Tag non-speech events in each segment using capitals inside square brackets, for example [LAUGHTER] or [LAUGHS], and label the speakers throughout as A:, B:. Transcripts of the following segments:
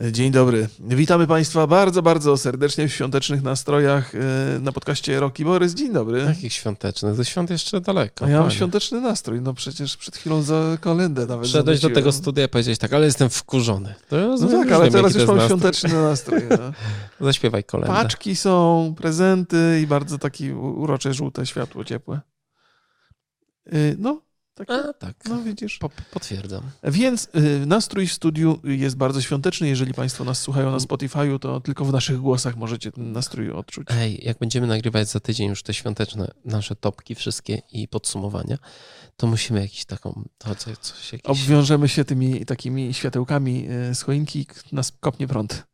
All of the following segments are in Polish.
A: Dzień dobry. Witamy Państwa bardzo, bardzo serdecznie w świątecznych nastrojach e, na podcaście Roki Borys. Dzień dobry.
B: Jakich świątecznych? Do świąt jeszcze daleko.
A: A ja mam
B: panie.
A: świąteczny nastrój. No przecież przed chwilą za kalendę nawet
B: Wszedłeś do tego studia i powiedziałeś tak, ale jestem wkurzony. To ja
A: No tak, ale teraz już mam
B: nastrój.
A: świąteczny nastrój. No. [LAUGHS]
B: Zaśpiewaj kolędę.
A: Paczki są, prezenty i bardzo takie urocze, żółte światło ciepłe. Y, No, takie,
B: A, tak.
A: no widzisz.
B: Po, potwierdzam.
A: Więc y, nastrój w studiu jest bardzo świąteczny. Jeżeli Państwo nas słuchają na Spotify'u, to tylko w naszych głosach możecie ten nastrój odczuć.
B: Ej, jak będziemy nagrywać za tydzień już te świąteczne nasze topki wszystkie i podsumowania, to musimy jakiś taką, to coś, coś jakiś...
A: Obwiążemy się tymi takimi światełkami y, z choinki, nas kopnie prąd.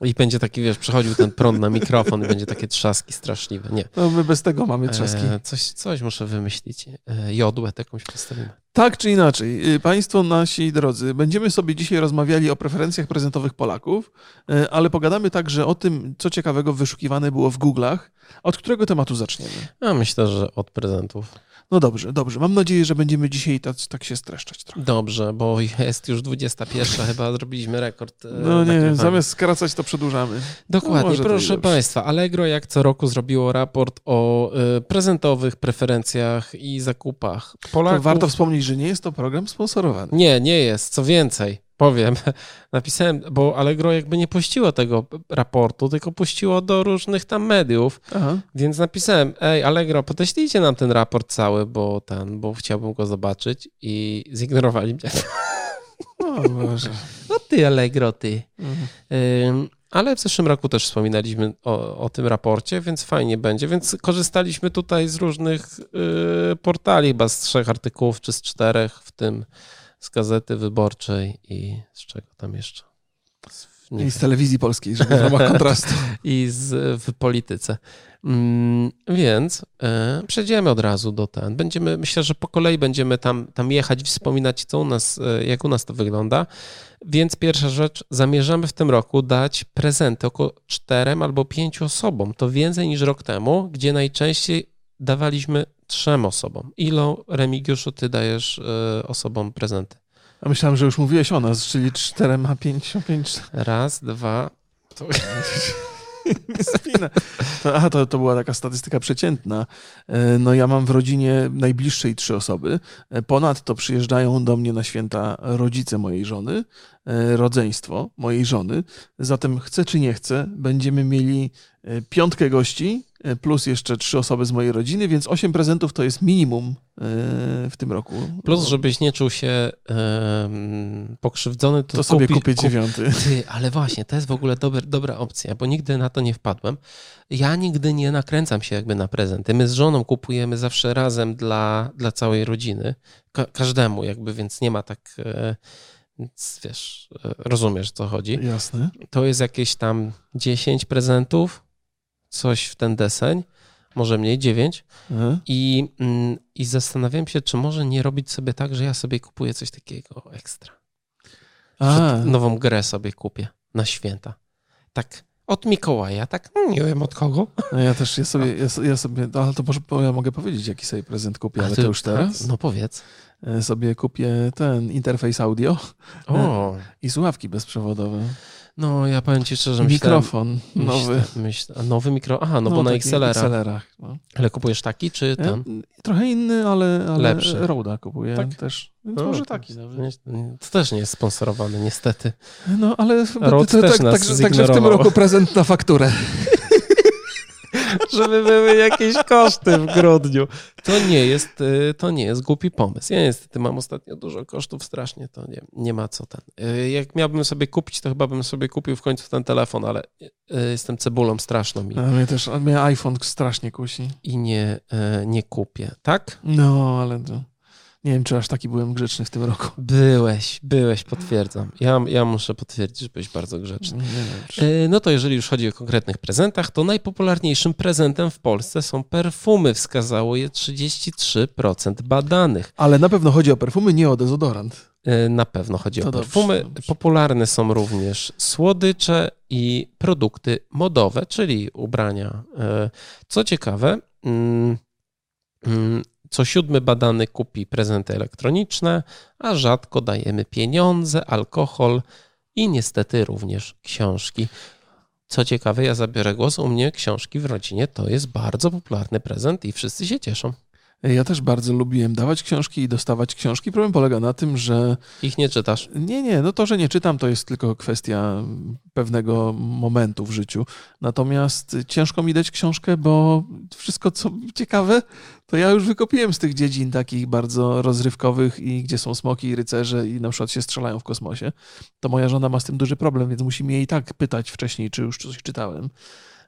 B: I będzie taki, wiesz, przechodził ten prąd na mikrofon i będzie takie trzaski straszliwe. Nie.
A: No my bez tego mamy trzaski.
B: E, coś, coś muszę wymyślić. E, jodłę jakąś postawimy.
A: Tak czy inaczej, y, Państwo nasi drodzy, będziemy sobie dzisiaj rozmawiali o preferencjach prezentowych Polaków, y, ale pogadamy także o tym, co ciekawego wyszukiwane było w Google'ach. Od którego tematu zaczniemy?
B: Ja myślę, że od prezentów.
A: No dobrze, dobrze. Mam nadzieję, że będziemy dzisiaj tak, tak się streszczać trochę.
B: Dobrze, bo jest już 21, chyba zrobiliśmy rekord. e,
A: No nie, zamiast skracać, to przedłużamy.
B: Dokładnie,
A: No
B: proszę. Państwa. Allegro jak co roku zrobiło raport o e, prezentowych preferencjach i zakupach
A: To
B: Polaków.
A: warto wspomnieć, że nie jest to program sponsorowany.
B: Nie, nie jest. Co więcej, powiem, [LAUGHS] napisałem, bo Allegro jakby nie puściło tego raportu, tylko puściło do różnych tam mediów,
A: Aha.
B: więc napisałem, ej Allegro, podeślijcie nam ten raport cały, bo ten, bo chciałbym go zobaczyć i zignorowali mnie. [LAUGHS]
A: O Boże.
B: No ty Allegro, ty.
A: Mhm.
B: Ym, Ale w zeszłym roku też wspominaliśmy o, o tym raporcie, więc fajnie będzie. Więc korzystaliśmy tutaj z różnych y, portali, chyba z trzech artykułów czy z czterech, w tym z Gazety Wyborczej i z czego tam jeszcze? Z,
A: I z telewizji polskiej, żeby w [LAUGHS] ramach kontrastu.
B: i z, w polityce. Mm, więc e, przejdziemy od razu do ten. Będziemy, myślę, że po kolei będziemy tam, tam jechać, wspominać, co u nas, e, jak u nas to wygląda. Więc pierwsza rzecz, zamierzamy w tym roku dać prezenty około czterem albo pięciu osobom. To więcej niż rok temu, gdzie najczęściej dawaliśmy trzem osobom. Ilo, Remigiuszu, ty dajesz e, osobom prezenty?
A: A myślałem, że już mówiłeś o nas, czyli czterema, pięciu, pięć.
B: Raz, dwa,
A: Nie spinę. To, [LAUGHS] aha, to, to była taka statystyka przeciętna. E, No ja mam w rodzinie najbliższej trzy osoby. E, Ponadto przyjeżdżają do mnie na święta rodzice mojej żony, rodzeństwo mojej żony. Zatem chcę czy nie chcę, będziemy mieli piątkę gości plus jeszcze trzy osoby z mojej rodziny, więc osiem prezentów to jest minimum e, w tym roku.
B: Plus, żebyś nie czuł się pokrzywdzony, to,
A: To sobie
B: kupi-
A: kupię
B: kup-
A: dziewiąty. [LAUGHS]
B: Ty, ale właśnie, to jest w ogóle dober, dobra opcja, bo nigdy na to nie wpadłem. Ja nigdy nie nakręcam się jakby na prezenty. My z żoną kupujemy zawsze razem dla, dla całej rodziny. Ka- każdemu jakby, więc nie ma tak... E, więc wiesz, e, rozumiesz, co chodzi.
A: Jasne.
B: To jest jakieś tam 10 prezentów, coś w ten deseń, może mniej, 9.
A: E?
B: I, mm, I zastanawiam się, czy może nie robić sobie tak, że ja sobie kupuję coś takiego ekstra. Nową grę sobie kupię na święta. Tak od Mikołaja, tak mm, nie wiem od kogo.
A: No ja też, ja sobie, ja, ja sobie, no, ale to może ja mogę powiedzieć, jaki sobie prezent kupię, ale
B: ty-
A: to już teraz.
B: No powiedz.
A: E, Sobie kupię ten interfejs audio
B: O,
A: i słuchawki bezprzewodowe.
B: No ja powiem ci szczerze,
A: I
B: myślałem...
A: mikrofon nowy.
B: A nowy mikro... Aha, no, bo na XLR-a.
A: XLR-ach, no.
B: Ale kupujesz taki, czy
A: Ja,
B: ten?
A: trochę inny, ale, ale
B: Lepszy.
A: Roda kupuję
B: Tak?
A: też. Więc
B: O,
A: może
B: to-
A: taki nawet.
B: Nie, nie, To też nie jest sponsorowany, niestety.
A: No ale to,
B: też
A: tak,
B: nas
A: także, także w tym roku prezent na fakturę. [LAUGHS] [LAUGHS]
B: żeby były jakieś koszty w grudniu. To nie jest, y, to nie jest głupi pomysł. Ja niestety mam ostatnio dużo kosztów strasznie, to nie, nie ma co ten. Y, Jak miałbym sobie kupić, to chyba bym sobie kupił w końcu ten telefon, ale y, jestem cebulą straszną i,
A: A mnie też, a mnie iPhone strasznie kusi.
B: i nie, nie kupię. Tak?
A: No, ale to, nie wiem, czy aż taki byłem grzeczny w tym roku.
B: Byłeś, byłeś, potwierdzam. Ja, ja muszę potwierdzić, że byłeś bardzo grzeczny.
A: Nie wiem.
B: Y, No to jeżeli już chodzi o konkretnych prezentach, to najpopularniejszym prezentem w Polsce są perfumy. Wskazało je 33% badanych.
A: Ale na pewno chodzi o perfumy, nie o dezodorant.
B: E, Na pewno chodzi
A: To
B: o
A: dobrze,
B: perfumy.
A: dobrze.
B: Popularne są również słodycze i produkty modowe, czyli ubrania. E, Co ciekawe, mm, mm, co siódmy badany kupi prezenty elektroniczne, a rzadko dajemy pieniądze, alkohol i niestety również książki. Co ciekawe, ja zabiorę głos, u mnie książki w rodzinie to jest bardzo popularny prezent i wszyscy się cieszą.
A: Ja też bardzo lubiłem dawać książki i dostawać książki. Problem polega na tym, że.
B: Ich nie czytasz.
A: Nie, nie, no to, że nie czytam, to jest tylko kwestia pewnego momentu w życiu. Natomiast ciężko mi dać książkę, bo wszystko, co ciekawe, to ja już wykopiłem z tych dziedzin takich bardzo rozrywkowych i gdzie są smoki i rycerze i na przykład się strzelają w kosmosie. To moja żona ma z tym duży problem, więc musi mnie i tak pytać wcześniej, czy już coś czytałem.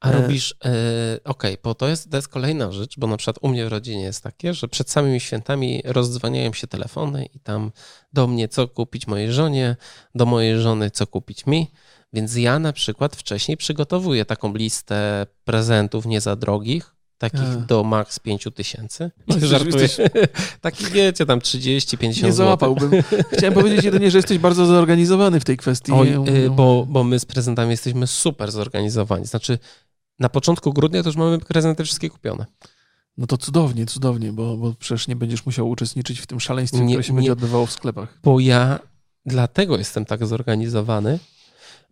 B: A robisz, e, okej, okay, bo to jest, to jest kolejna rzecz, bo na przykład u mnie w rodzinie jest takie, że przed samymi świętami rozdzwaniają się telefony i tam do mnie co kupić mojej żonie, do mojej żony co kupić mi. Więc ja na przykład wcześniej przygotowuję taką listę prezentów nie za drogich, takich A. do max 5 tysięcy. No, [LAUGHS] Żartuję. Jesteś... [LAUGHS] Taki wiecie, tam 30, 50
A: Nie załapałbym. Chciałem powiedzieć jedynie, że jesteś bardzo zorganizowany w tej kwestii.
B: Oj, y, bo, bo my z prezentami jesteśmy super zorganizowani. Znaczy na początku grudnia to już mamy prezenty wszystkie kupione.
A: No to cudownie, cudownie, bo, bo przecież nie będziesz musiał uczestniczyć w tym szaleństwie, nie, które się nie, będzie odbywało w sklepach.
B: Bo ja dlatego jestem tak zorganizowany,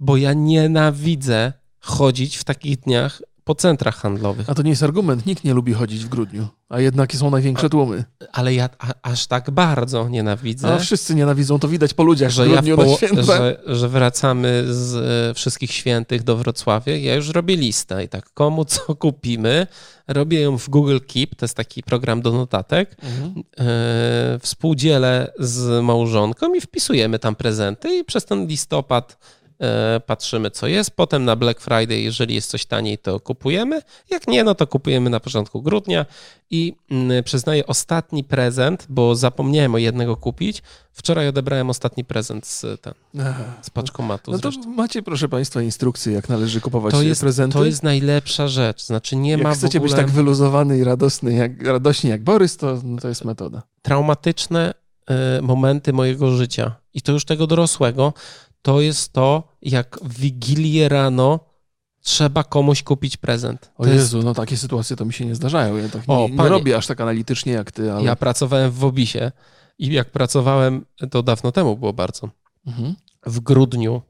B: bo ja nienawidzę chodzić w takich dniach po centrach handlowych.
A: A to nie jest argument, nikt nie lubi chodzić w grudniu, a jednak są największe tłumy.
B: Ale ja a, aż tak bardzo nienawidzę.
A: A wszyscy nienawidzą, to widać po ludziach że w grudniu ja
B: Że, że wracamy z e, wszystkich świętych do Wrocławia, ja już robię listę i tak komu co kupimy, robię ją w Google Keep, to jest taki program do notatek, mhm. e, współdzielę z małżonką i wpisujemy tam prezenty i przez ten listopad patrzymy co jest, potem na Black Friday, jeżeli jest coś taniej, to kupujemy, jak nie, no to kupujemy na początku grudnia i mm, przyznaję ostatni prezent, bo zapomniałem o jednego kupić, wczoraj odebrałem ostatni prezent z, ten, z paczkomatu.
A: No to
B: zresztą.
A: macie proszę Państwa instrukcje, jak należy kupować to
B: jest,
A: prezenty.
B: To jest najlepsza rzecz, znaczy nie
A: jak
B: ma
A: chcecie
B: ogóle...
A: być tak wyluzowany i radosny jak, radośni jak Borys, to, no to jest metoda.
B: Traumatyczne y, momenty mojego życia i to już tego dorosłego, to jest to, jak w Wigilię rano trzeba komuś kupić prezent.
A: To o Jezu, jest... no takie sytuacje to mi się nie zdarzają. Ja tak o, nie, nie robię aż tak analitycznie jak ty, ale...
B: Ja pracowałem w Obisie i jak pracowałem, to dawno temu było bardzo, mhm. w grudniu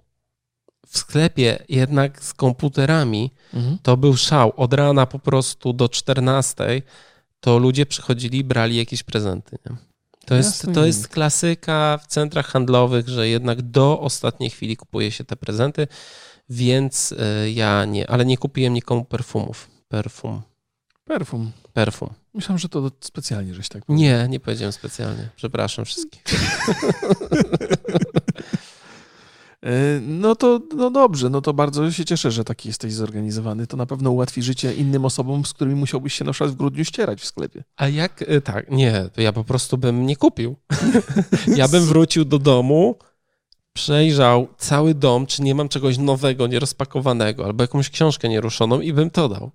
B: w sklepie jednak z komputerami mhm. to był szał. Od rana po prostu do 14 to ludzie przychodzili i brali jakieś prezenty. Nie? To jest, to jest klasyka w centrach handlowych, że jednak do ostatniej chwili kupuje się te prezenty, więc e, ja nie, ale nie kupiłem nikomu perfumów. Perfum.
A: Perfum.
B: Perfum.
A: Myślałem, że to specjalnie, żeś tak
B: powiedział. Nie, nie powiedziałem specjalnie. Przepraszam wszystkich. [LAUGHS]
A: E, no to no dobrze, no to bardzo się cieszę, że taki jesteś zorganizowany. To na pewno ułatwi życie innym osobom, z którymi musiałbyś się na przykład w grudniu ścierać w sklepie.
B: A jak, e, tak, nie, to ja po prostu bym nie kupił. [LAUGHS] ja bym wrócił do domu, przejrzał cały dom, czy nie mam czegoś nowego, nierozpakowanego, albo jakąś książkę nieruszoną i bym to dał.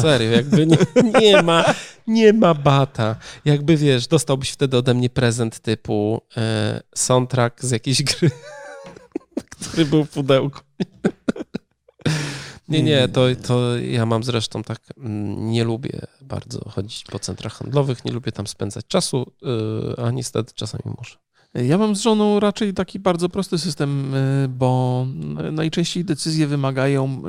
B: Serio, jakby nie, [LAUGHS] nie, ma, nie ma bata. Jakby wiesz, dostałbyś wtedy ode mnie prezent typu e, soundtrack z jakiejś gry [LAUGHS] który był w pudełku. [LAUGHS] Nie, nie, to, to ja mam zresztą tak, mm, nie lubię bardzo chodzić po centrach handlowych, nie lubię tam spędzać czasu, y, a niestety czasami muszę.
A: Ja mam z żoną raczej taki bardzo prosty system, y, bo najczęściej decyzje wymagają,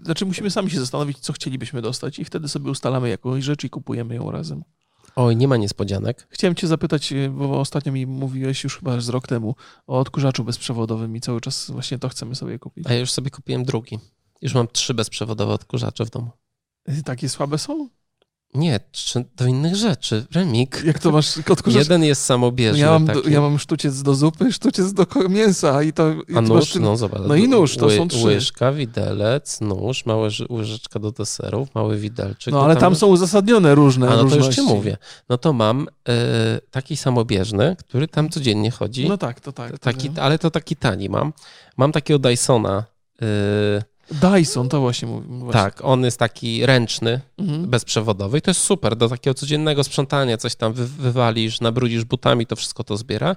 A: y, znaczy musimy sami się zastanowić, co chcielibyśmy dostać i wtedy sobie ustalamy jakąś rzecz i kupujemy ją razem.
B: Oj, nie ma niespodzianek.
A: Chciałem cię zapytać, e, bo ostatnio mi mówiłeś już chyba z rok temu o odkurzaczu bezprzewodowym i cały czas właśnie to chcemy sobie kupić.
B: A ja już sobie kupiłem drugi. Już mam trzy bezprzewodowe odkurzacze w domu.
A: E, takie słabe są?
B: Nie, do innych rzeczy. Remik.
A: Jak to masz?
B: Jeden jest samobieżny.
A: Ja mam,
B: taki.
A: ja mam sztuciec do zupy, sztuciec do mięsa i to...
B: I A nóż? No zobacz.
A: No i nóż, to ły, są trzy.
B: Łyżka, widelec, nóż, małe łyżeczka do deserów, mały widelczyk.
A: No ale tam, tam są uzasadnione różne
B: A no
A: różności.
B: to już ci mówię. No to mam y, taki samobieżny, który tam codziennie chodzi.
A: No tak, to tak.
B: Taki, ale to taki tani mam. Mam takiego Dysona... Y,
A: Dyson, to właśnie mówię.
B: Tak, on jest taki ręczny, mhm. bezprzewodowy i to jest super do takiego codziennego sprzątania, coś tam wy, wywalisz, nabrudzisz butami, to wszystko to zbiera.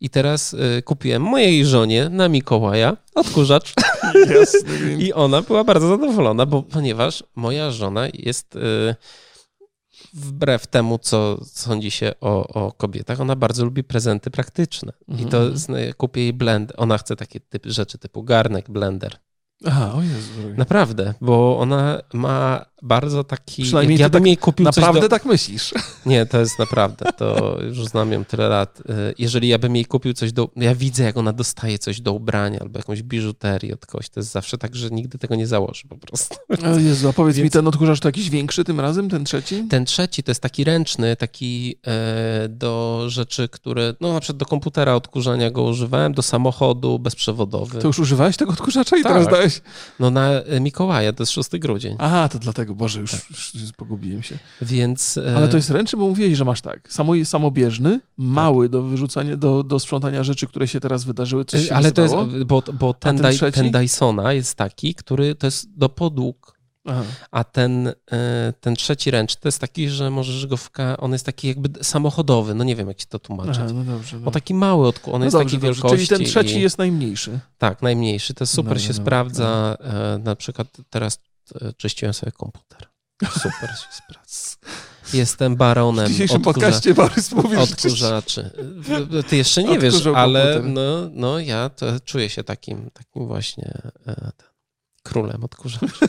B: I teraz y, kupiłem mojej żonie na Mikołaja odkurzacz [LAUGHS] [LAUGHS] i ona była bardzo zadowolona, bo ponieważ moja żona jest... Y, wbrew temu, co sądzi się o, o kobietach, ona bardzo lubi prezenty praktyczne. I to
A: Mhm.
B: kupię jej blend. Ona chce takie typy, rzeczy typu garnek, blender.
A: Aha, o Jezu.
B: Naprawdę, bo ona ma bardzo taki.
A: Przynajmniej
B: ja
A: ty
B: bym
A: tak
B: jej kupił
A: Naprawdę
B: coś do...
A: tak myślisz? [LAUGHS]
B: Nie, to jest naprawdę. To już znam ją tyle lat. Y, Jeżeli ja bym jej kupił coś do. Ja widzę, jak ona dostaje coś do ubrania albo jakąś biżuterię od kogoś. To jest zawsze tak, że nigdy tego nie założy po prostu.
A: O Jezu, a powiedz mi,
B: Więc-
A: ten odkurzacz to jakiś większy tym razem, ten trzeci?
B: Ten trzeci to jest taki ręczny, taki e, do rzeczy, które. No na przykład do komputera odkurzania go używałem, do samochodu bezprzewodowy.
A: To już używałeś tego odkurzacza i
B: Tak.
A: teraz dałeś?
B: No na e, Mikołaja, to jest 6 grudzień.
A: Aha, to dlatego, Boże, już, już pogubiłem się.
B: Więc. e,
A: Ale to jest ręczny, bo mówiłeś, że masz tak, samo, samobieżny, mały do wyrzucania, do, do sprzątania rzeczy, które się teraz wydarzyły, coś się
B: E, Ale to jest,
A: wysypało?
B: bo, bo ten,
A: ten
B: ten Dysona jest taki, który to jest do podłóg,
A: Aha.
B: a ten, e, ten trzeci ręczny to jest taki, że możesz go wka... on jest taki jakby samochodowy, no nie wiem jak ci to tłumaczyć.
A: Aha, no dobrze. No.
B: O taki mały, odku... on
A: no
B: jest
A: dobrze,
B: takiej
A: dobrze.
B: wielkości.
A: Czyli ten trzeci
B: i...
A: jest najmniejszy.
B: Tak, najmniejszy, to super
A: Dobra,
B: się
A: dobra,
B: sprawdza, e, na przykład teraz e, czyściłem sobie komputer. Super się sprawdza. Jestem
A: W
B: baronem
A: dzisiejszym
B: odkurza...
A: podcaście Borys mówił, że
B: odkurzaczy. W- Ty jeszcze nie wiesz, ale no, no ja to czuję się takim, takim właśnie e, królem odkurzaczy. [LAUGHS]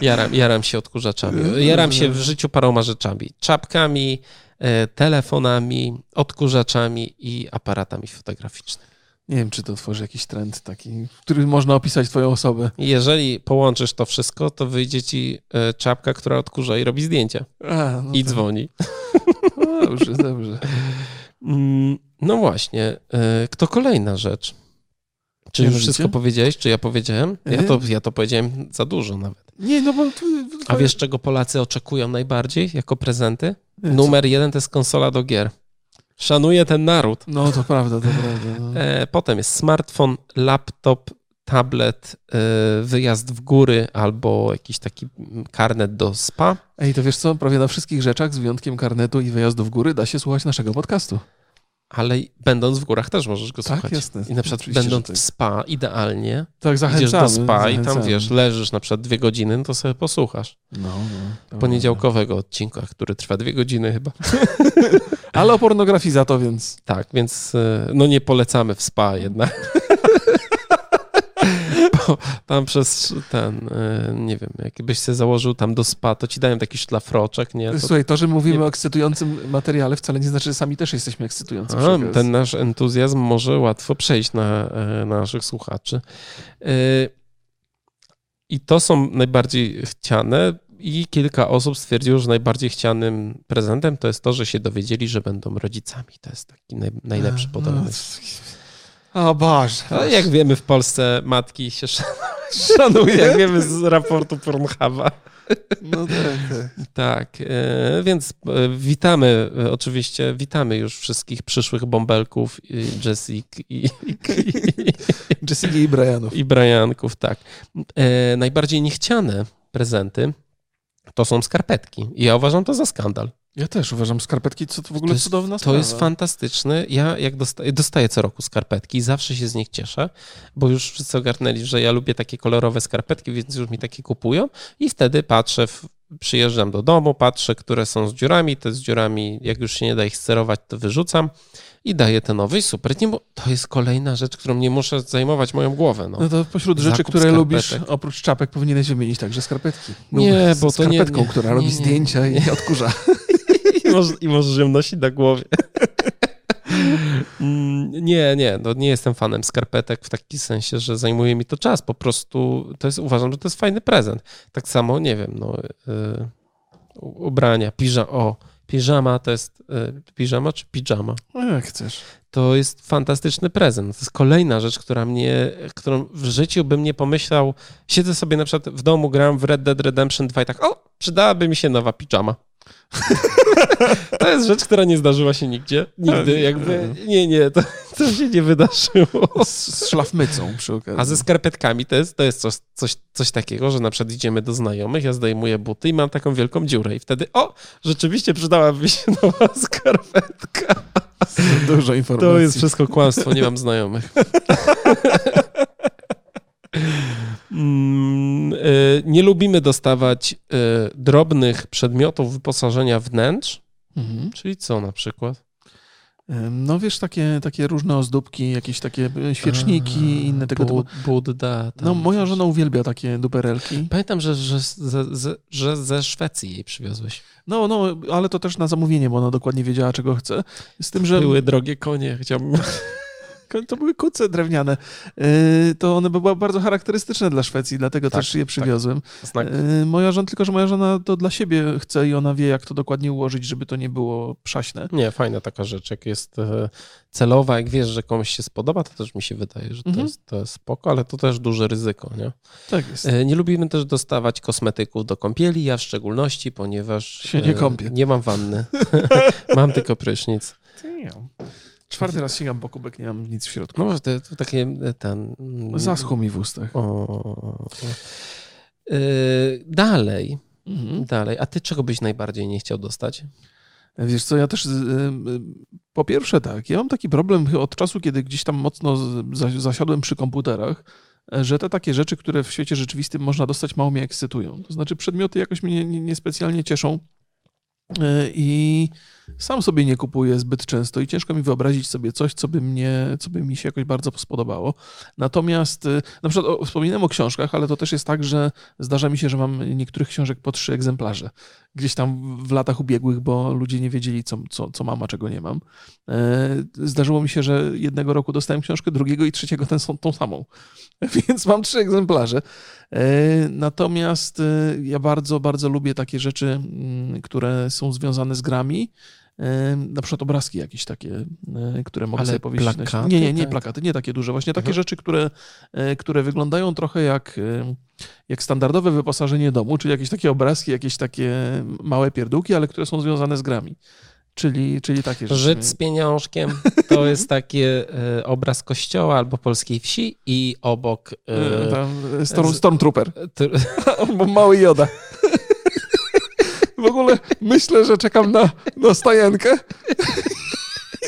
B: Jaram, jaram się odkurzaczami. Jaram się w życiu paroma rzeczami. Czapkami, e, telefonami, odkurzaczami i aparatami fotograficznymi.
A: Nie wiem, czy to tworzy jakiś trend taki, który można opisać twoją osobę.
B: Jeżeli połączysz to wszystko, to wyjdzie ci e, czapka, która odkurza i robi zdjęcia.
A: A, no
B: I
A: to-
B: dzwoni.
A: No [LAUGHS] dobrze, dobrze.
B: Mm, No właśnie. e, Kto kolejna rzecz? Czy już wszystko powiedziałeś, czy ja powiedziałem? Ja to,
A: Mhm.
B: ja to powiedziałem za dużo nawet.
A: Nie, no bo... To,
B: A wiesz, czego Polacy oczekują najbardziej jako prezenty? Numer jeden to jest konsola do gier. Szanuję ten naród.
A: No to prawda, to prawda. No. [LAUGHS]
B: E, potem jest smartfon, laptop, tablet, e, wyjazd w góry albo jakiś taki karnet do spa.
A: Ej, to wiesz co, prawie na wszystkich rzeczach, z wyjątkiem karnetu i wyjazdu w góry, da się słuchać naszego podcastu.
B: Ale będąc w górach też możesz go
A: Tak,
B: słuchać.
A: jasne.
B: I na przykład będąc
A: tak.
B: w spa, idealnie,
A: Tak,
B: idziesz do spa i tam wiesz, leżysz na przykład dwie godziny, no to sobie posłuchasz.
A: No, no.
B: Poniedziałkowego odcinka, który trwa dwie godziny chyba. [LAUGHS]
A: Ale o pornografii za to, więc...
B: Tak, więc e, no nie polecamy w spa jednak. [LAUGHS] Tam przez ten, e, nie wiem, jakbyś sobie założył tam do spa, to ci dają taki szlafroczek, nie? To,
A: Słuchaj, to, że mówimy
B: nie-
A: o ekscytującym materiale wcale nie znaczy, że sami też jesteśmy ekscytujący.
B: a, ten nasz entuzjazm może łatwo przejść na, e, na naszych słuchaczy. E, I to są najbardziej chciane i kilka osób stwierdziło, że najbardziej chcianym prezentem to jest to, że się dowiedzieli, że będą rodzicami. To jest taki naj, najlepszy
A: No,
B: podobny.
A: O Boże.
B: Ale jak wiemy, w Polsce matki się sz- [LAUGHS]
A: Szanuję.
B: jak wiemy z raportu Pornhuba.
A: No tak, tak.
B: Tak, e, więc e, witamy, e, oczywiście witamy już wszystkich przyszłych bąbelków, i Jessic i, i,
A: Jessica i Brianów.
B: i Brianków, tak. Najbardziej niechciane prezenty to są skarpetki. I ja uważam to za skandal.
A: Ja też uważam skarpetki, co to w ogóle
B: To jest-
A: cudowna
B: To
A: sprawa.
B: jest fantastyczne. Ja jak dostaję, dostaję co roku skarpetki i zawsze się z nich cieszę, bo już wszyscy ogarnęli, że ja lubię takie kolorowe skarpetki, więc już mi takie kupują i wtedy patrzę, w, przyjeżdżam do domu, patrzę, które są z dziurami, te z dziurami, jak już się nie da ich sterować, to wyrzucam i daję te nowe i super. Nie, bo to jest kolejna rzecz, którą nie muszę zajmować moją głowę. No.
A: No to pośród rzeczy,
B: Zakup
A: które
B: skarpetek.
A: lubisz, oprócz czapek powinieneś wymienić także skarpetki.
B: Nie, bo to nie-
A: skarpetką,
B: nie-
A: która
B: nie,
A: robi zdjęcia
B: nie.
A: i odkurza. [LAUGHS]
B: I, możesz, I nosić na głowie. Mm, Nie, nie, no nie jestem fanem skarpetek w taki sensie, że zajmuje mi to czas. Po prostu to jest, uważam, że to jest fajny prezent. Tak samo, nie wiem, no, y, u- ubrania, piża, o, piżama to jest, y, piżama czy pijama?
A: Jak chcesz.
B: To jest fantastyczny prezent. To jest kolejna rzecz, która mnie, którą w życiu bym nie pomyślał. Siedzę sobie na przykład w domu, gram w Red Dead Redemption 2 i tak, o, przydałaby mi się nowa pijama. [LAUGHS] to jest rzecz, która nie zdarzyła się nigdzie. Nigdy, jakby, nie, nie, to, to się nie wydarzyło.
A: Z, z szlafmycą przy okazji.
B: A ze skarpetkami to jest, to jest coś, coś, coś takiego, że na przykład idziemy do znajomych, ja zdejmuję buty i mam taką wielką dziurę i wtedy, o, rzeczywiście przydałaby się nowa skarpetka.
A: Dużo informacji.
B: To jest wszystko kłamstwo, nie mam znajomych. [LAUGHS] Mm, y, nie lubimy dostawać e, drobnych przedmiotów wyposażenia wnętrz,
A: Mhm.
B: czyli co na przykład?
A: No wiesz, takie, takie różne ozdóbki, jakieś takie e, świeczniki i inne tego typu.
B: Bud- Budda.
A: No moja żona uwielbia takie duperelki.
B: Pamiętam, że, że, ze, ze, że ze Szwecji jej przywiozłeś.
A: No, no, ale to też na zamówienie, bo ona dokładnie wiedziała, czego chce. Z tym, że
B: Były drogie konie, chciałbym.
A: To były kuce drewniane. Yy, To one były bardzo charakterystyczne dla Szwecji, dlatego
B: Tak,
A: też je przywiozłem.
B: Znak.
A: Yy, Moja żona, tylko że moja żona to dla siebie chce i ona wie, jak to dokładnie ułożyć, żeby to nie było przaśne.
B: Nie, fajna taka rzecz, jak jest e, celowa, jak wiesz, że komuś się spodoba, to też mi się wydaje, że to,
A: Mhm.
B: jest, to jest spoko, ale to też duże ryzyko, nie?
A: Tak jest.
B: E, Nie lubimy też dostawać kosmetyków do kąpieli, ja w szczególności, ponieważ
A: Się nie
B: e,
A: kąpię.
B: nie mam wanny. [LAUGHS] [LAUGHS] mam tylko prysznic.
A: Czwarty raz sięgam po kubek, nie mam nic w środku.
B: No, to, to takie e, ten... mm,
A: Zaschło mi w ustach.
B: O. E, Dalej,
A: Mhm.
B: dalej. A ty czego byś najbardziej nie chciał dostać?
A: Wiesz co, ja też po pierwsze tak, ja mam taki problem od czasu, kiedy gdzieś tam mocno zasiadłem przy komputerach, e, że te takie rzeczy, które w świecie rzeczywistym można dostać, mało mnie ekscytują. To znaczy przedmioty jakoś mnie nie- niespecjalnie cieszą e, i sam sobie nie kupuję zbyt często i ciężko mi wyobrazić sobie coś, co by, mnie, co by mi się jakoś bardzo spodobało. Natomiast y, na przykład o, wspominałem o książkach, ale to też jest tak, że zdarza mi się, że mam niektórych książek po trzy egzemplarze gdzieś tam w latach ubiegłych, bo ludzie nie wiedzieli, co, co, co mam, a czego nie mam. E, Zdarzyło mi się, że jednego roku dostałem książkę, drugiego i trzeciego tę, są- tą samą. [LAUGHS] Więc mam trzy egzemplarze. E, Natomiast e, ja bardzo, bardzo lubię takie rzeczy, mm, które są związane z grami. Na przykład obrazki jakieś takie, e, które mogę
B: Ale
A: sobie powiesić. na-
B: plakaty,
A: Nie, nie, nie
B: tak?
A: plakaty, nie takie duże. Właśnie takie
B: Mhm.
A: rzeczy, które, e, które wyglądają trochę jak, e, jak standardowe wyposażenie domu, czyli jakieś takie obrazki, jakieś takie małe pierdółki, ale które są związane z grami. Czyli, czyli takie rzeczy.
B: Żyć z pieniążkiem to [LAUGHS] jest taki obraz kościoła albo polskiej wsi i obok
A: Tam, Storm, Stormtrooper. [LAUGHS] mały Joda. [LAUGHS] W ogóle myślę, że czekam na, na stajenkę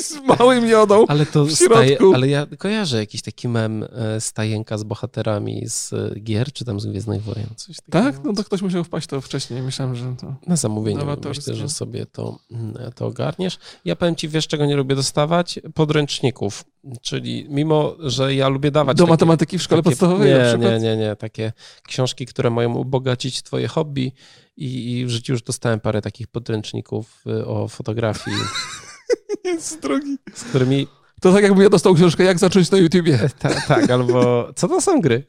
A: z małym Jodą.
B: ale to
A: w środku.
B: staje, ale ja kojarzę jakiś taki mem e, stajenka z bohaterami z e, gier, czy tam z Gwiezdnych Wojen, coś takiego.
A: Tak? No to ktoś musiał wpaść to wcześniej. Myślałem, że to...
B: Na zamówienie myślę, że sobie to, mm, to ogarniesz. Ja powiem ci, wiesz czego nie lubię dostawać? Podręczników. Czyli mimo, że ja lubię dawać
A: Do
B: takie-
A: matematyki w szkole
B: takie-
A: podstawowej na
B: nie,
A: przykład?
B: nie, nie, nie. Takie książki, które mają ubogacić twoje hobby i, i w życiu już dostałem parę takich podręczników y, o fotografii, [LAUGHS] [LAUGHS]
A: Jest drogi.
B: z którymi...
A: To tak jakbym ja dostał książkę Jak zacząć na YouTubie.
B: Ta, tak, albo... Co to są gry?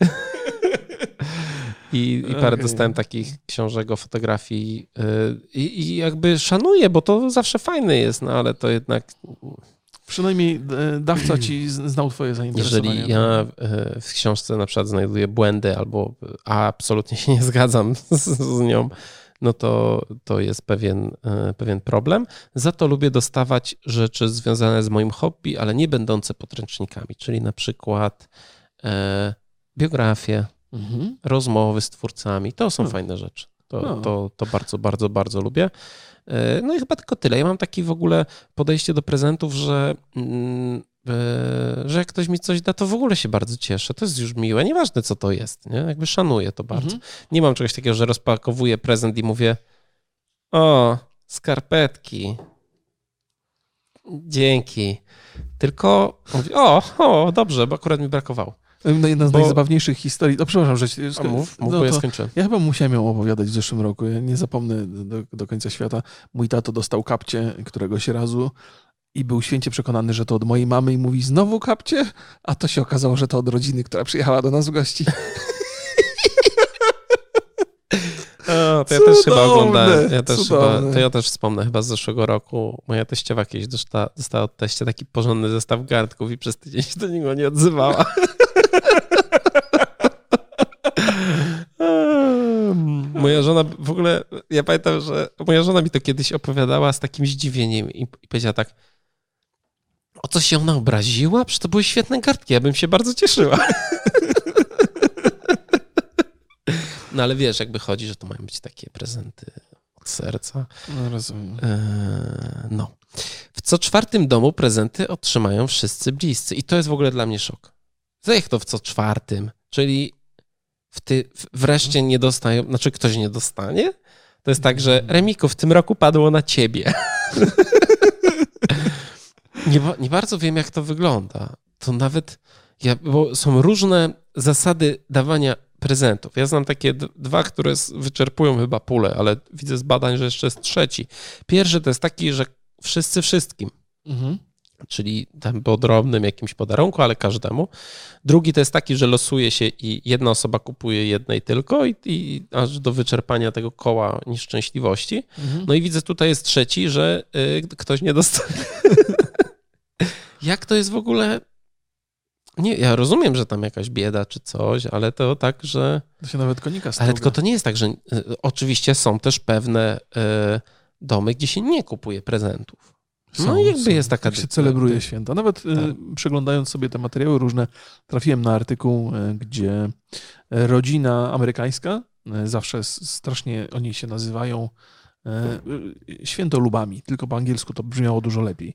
B: I, I parę
A: Okej.
B: dostałem takich książek o fotografii y, i, i jakby szanuję, bo to zawsze fajne jest, no ale to jednak
A: Przynajmniej e, dawca ci znał twoje zainteresowania.
B: Jeżeli ja e, w książce na przykład znajduję błędy albo a absolutnie się nie zgadzam [LAUGHS] z, z nią, no to, to jest pewien, e, pewien problem. Za to lubię dostawać rzeczy związane z moim hobby, ale nie będące podręcznikami, czyli na przykład e, biografie,
A: Mhm.
B: rozmowy z twórcami. To są
A: Hmm.
B: fajne rzeczy. To,
A: No.
B: to, to bardzo, bardzo, bardzo lubię. E, No i chyba tylko tyle. Ja mam takie w ogóle podejście do prezentów, że, mm, że jak ktoś mi coś da, to w ogóle się bardzo cieszę. To jest już miłe. Nieważne, co to jest. Nie? Jakby szanuję to bardzo.
A: Mhm.
B: Nie mam czegoś takiego, że rozpakowuję prezent i mówię o, skarpetki. Dzięki. Tylko mówię, o, o, dobrze, bo akurat mi brakowało.
A: No, Jedna z
B: Bo-
A: najzabawniejszych historii. No przepraszam, że...
B: A mów, mów
A: no
B: bo ja skończyłem.
A: Ja chyba musiałem ją opowiadać w zeszłym roku. Ja nie zapomnę do, do końca świata. Mój tato dostał kapcie któregoś razu i był święcie przekonany, że to od mojej mamy i mówi znowu kapcie, a to się okazało, że to od rodziny, która przyjechała do nas w gości. [LAUGHS]
B: O, to ja też chyba oglądałem. Ja też chyba, to ja też wspomnę chyba z zeszłego roku. Moja teściowa kiedyś dostała, dostała od teścia taki porządny zestaw garnków i przez tydzień się do niego nie odzywała. [LAUGHS] Moja żona w ogóle, ja pamiętam, że moja żona mi to kiedyś opowiadała z takim zdziwieniem i, i powiedziała tak, o co się ona obraziła? Przecież to były świetne kartki, ja bym się bardzo cieszyła. No ale wiesz, jakby chodzi, że to mają być takie prezenty od serca.
A: No, rozumiem.
B: Eee, no. W co czwartym domu prezenty otrzymają wszyscy bliscy. I to jest w ogóle dla mnie szok. Jak to w co czwartym? Czyli w ty, wreszcie nie dostają, znaczy ktoś nie dostanie? To jest tak, że Remiku, w tym roku padło na ciebie. [LAUGHS] nie, nie bardzo wiem, jak to wygląda. To nawet, ja, bo są różne zasady dawania prezentów. Ja znam takie dwa, które wyczerpują chyba pulę, ale widzę z badań, że jeszcze jest trzeci. Pierwszy to jest taki, że wszyscy wszystkim. Mhm czyli tam po drobnym jakimś podarunku, ale każdemu. Drugi to jest taki, że losuje się i jedna osoba kupuje jednej tylko i, i aż do wyczerpania tego koła nieszczęśliwości. Mhm. No i widzę tutaj jest trzeci, że y, ktoś nie dostanie. [LAUGHS] Jak to jest w ogóle nie, ja rozumiem, że tam jakaś bieda czy coś, ale to tak, że.
A: To się nawet konika
B: struga. Ale tylko to nie jest tak, że y, oczywiście są też pewne y, domy, gdzie się nie kupuje prezentów.
A: Są, no i jakby są. jest taka... Jak się celebruje święta. Nawet y, tak. przeglądając sobie te materiały różne, trafiłem na artykuł, y, gdzie rodzina amerykańska, y, zawsze strasznie oni się nazywają świętolubami, tylko po angielsku to brzmiało dużo lepiej.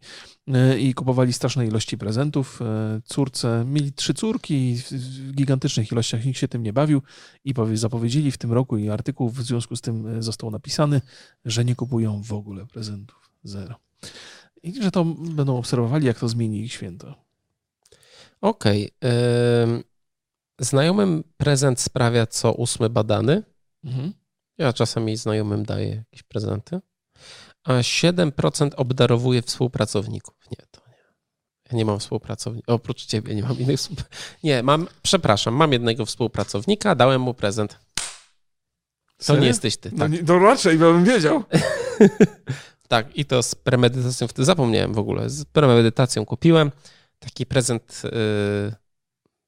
A: I kupowali straszne ilości prezentów córce. Mieli trzy córki w gigantycznych ilościach, nikt się tym nie bawił i zapowiedzieli w tym roku i artykuł w związku z tym został napisany, że nie kupują w ogóle prezentów. Zero. I że to będą obserwowali, jak to zmieni ich święto.
B: Okej. Okay. Znajomym prezent sprawia co ósmy badany. Mhm. Ja czasami znajomym daję jakieś prezenty. A 7% obdarowuje współpracowników. Nie, to nie. Ja nie mam współpracownika. Oprócz ciebie nie mam innych. Nie, mam, przepraszam, mam jednego współpracownika, dałem mu prezent. To Serio? nie jesteś ty.
A: No tak? No, to raczej bym wiedział. [LAUGHS]
B: Tak, i to z premedytacją, wtedy zapomniałem w ogóle, z premedytacją kupiłem taki prezent, yy,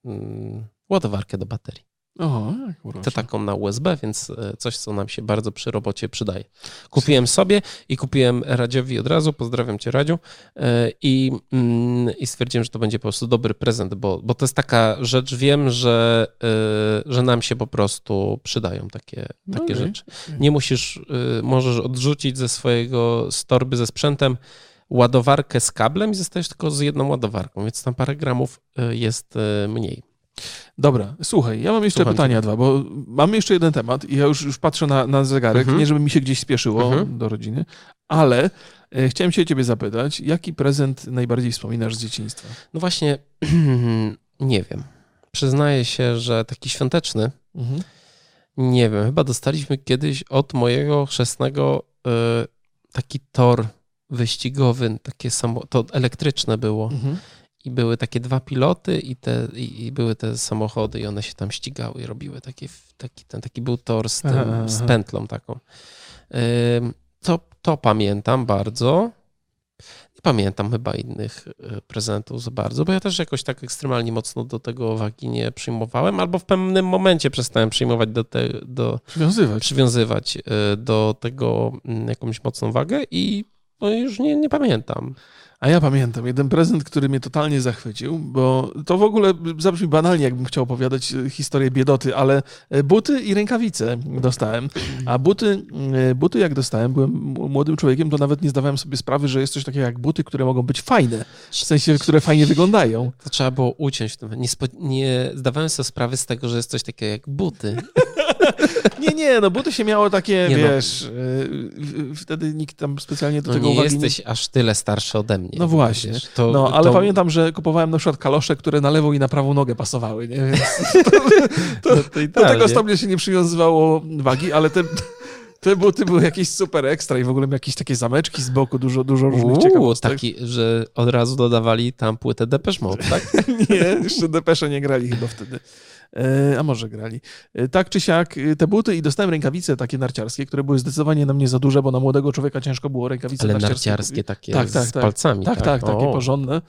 B: yy, ładowarkę do baterii.
A: Oho,
B: to taką na USB, więc e, coś, co nam się bardzo przy robocie przydaje. Kupiłem sobie i kupiłem Radziowi od razu, pozdrawiam cię Radziu, e, i, mm, i stwierdziłem, że to będzie po prostu dobry prezent, bo, bo to jest taka rzecz, wiem, że, e, że nam się po prostu przydają takie, takie okay. rzeczy. Nie musisz, możesz odrzucić ze swojego storby ze sprzętem ładowarkę z kablem i zostajesz tylko z jedną ładowarką, więc tam parę gramów jest mniej.
A: Dobra, słuchaj, ja mam jeszcze Słucham pytania cię. dwa, bo mam jeszcze jeden temat i ja już, już patrzę na, na zegarek, mhm. nie żeby mi się gdzieś spieszyło mhm. do rodziny, ale e, chciałem się ciebie zapytać, jaki prezent najbardziej wspominasz z dzieciństwa?
B: No właśnie, [CLEARS THROAT] nie wiem. Przyznaję się, że taki świąteczny, mhm. nie wiem, chyba dostaliśmy kiedyś od mojego chrzestnego y, taki tor wyścigowy, takie samo, to elektryczne było. Mhm i były takie dwa piloty i, te, i, i, były te samochody i one się tam ścigały i robiły takie, taki, ten, taki był tor z, tym, aha, z pętlą taką. To, to pamiętam bardzo. Nie pamiętam chyba innych y, prezentów za bardzo, bo ja też jakoś tak ekstremalnie mocno do tego wagi nie przyjmowałem, albo w pewnym momencie przestałem przyjmować do, te, do
A: przywiązywać.
B: przywiązywać y, do tego mm, jakąś mocną wagę i no już nie, nie pamiętam.
A: A ja pamiętam jeden prezent, który mnie totalnie zachwycił, bo to w ogóle zabrzmi banalnie, jakbym chciał opowiadać e, historię biedoty, ale e, buty i rękawice dostałem. A buty, e, buty jak dostałem, byłem młodym człowiekiem, to nawet nie zdawałem sobie sprawy, że jest coś takiego jak buty, które mogą być fajne. W sensie, które fajnie wyglądają.
B: To trzeba było uciąć. Nie, nie zdawałem sobie sprawy z tego, że jest coś takiego jak buty. [LAUGHS] [LAUGHS]
A: nie, nie, no buty się miało takie, nie no. wiesz, no. wtedy nikt tam specjalnie do no tego
B: nie
A: uwagi
B: jesteś aż tyle starszy ode mnie.
A: No właśnie. Wiesz, to, no, ale to... pamiętam, że kupowałem na przykład kalosze, które na lewą i na prawą nogę pasowały, nie? Więc [LAUGHS] to, to, to do tego stopnia się nie przywiązywało wagi, ale te... Te buty były jakieś super ekstra i w ogóle jakieś takie zameczki z boku, dużo, dużo różnych Uuu, ciekawostek.
B: taki, że od razu dodawali tam płytę Depeche Mode, tak? [LAUGHS]
A: nie, jeszcze Depesze nie grali chyba wtedy. E, a może grali. E, tak czy siak, e, te buty i dostałem rękawice takie narciarskie, które były zdecydowanie na mnie za duże, bo na młodego człowieka ciężko było rękawice
B: Ale
A: narciarskie.
B: narciarskie takie tak, tak, z tak. palcami.
A: Tak, tak, tak takie porządne.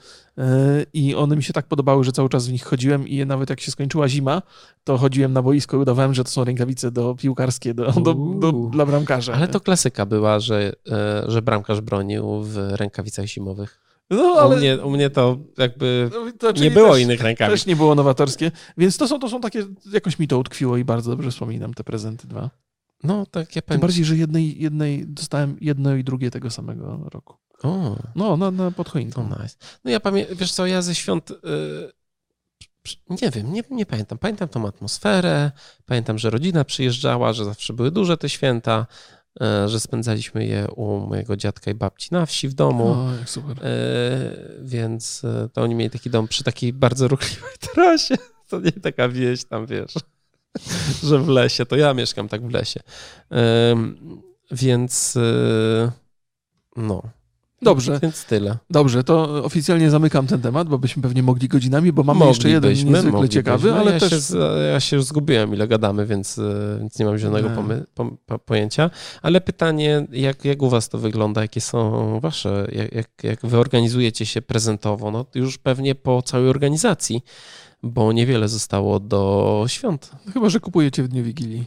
A: I one mi się tak podobały, że cały czas w nich chodziłem i nawet jak się skończyła zima, to chodziłem na boisko i udawałem, że to są rękawice do piłkarskie, do, do, do, dla bramkarza.
B: Ale to klasyka była, że, że bramkarz bronił w rękawicach zimowych.
A: No, ale...
B: u, mnie, u mnie to jakby no, to, nie było też, innych rękawic.
A: Też nie było nowatorskie, więc to są, to są takie, jakoś mi to utkwiło i bardzo dobrze wspominam te prezenty dwa.
B: No, tak ja
A: Tym bardziej, że jednej, jednej dostałem jedno i drugie tego samego roku.
B: O.
A: No, na, na podchoinką.
B: nice. No ja pamiętam, wiesz co, ja ze świąt... Yy Nie wiem, nie, nie pamiętam. Pamiętam tą atmosferę, pamiętam, że rodzina przyjeżdżała, że zawsze były duże te święta, że spędzaliśmy je u mojego dziadka i babci na wsi w domu.
A: O, super.
B: E, więc e, to oni mieli taki dom przy takiej bardzo ruchliwej [LAUGHS] trasie. To nie taka wieś tam, wiesz, [LAUGHS] że w lesie. To ja mieszkam tak w lesie. Więc no.
A: Dobrze. [LAUGHS]
B: Więc tyle.
A: Dobrze, to oficjalnie zamykam ten temat, bo byśmy pewnie mogli godzinami, bo mamy jeszcze jeden niezwykle ciekawy, ale
B: ja
A: też...
B: Się, ja się już zgubiłem, ile gadamy, więc, e, więc nie mam żadnego pojęcia. Ale pytanie, jak, jak u was to wygląda? Jakie są wasze, jak, jak, jak wy organizujecie się prezentowo? No już pewnie po całej organizacji, bo niewiele zostało do świąt.
A: Chyba, że kupujecie w dniu Wigilii.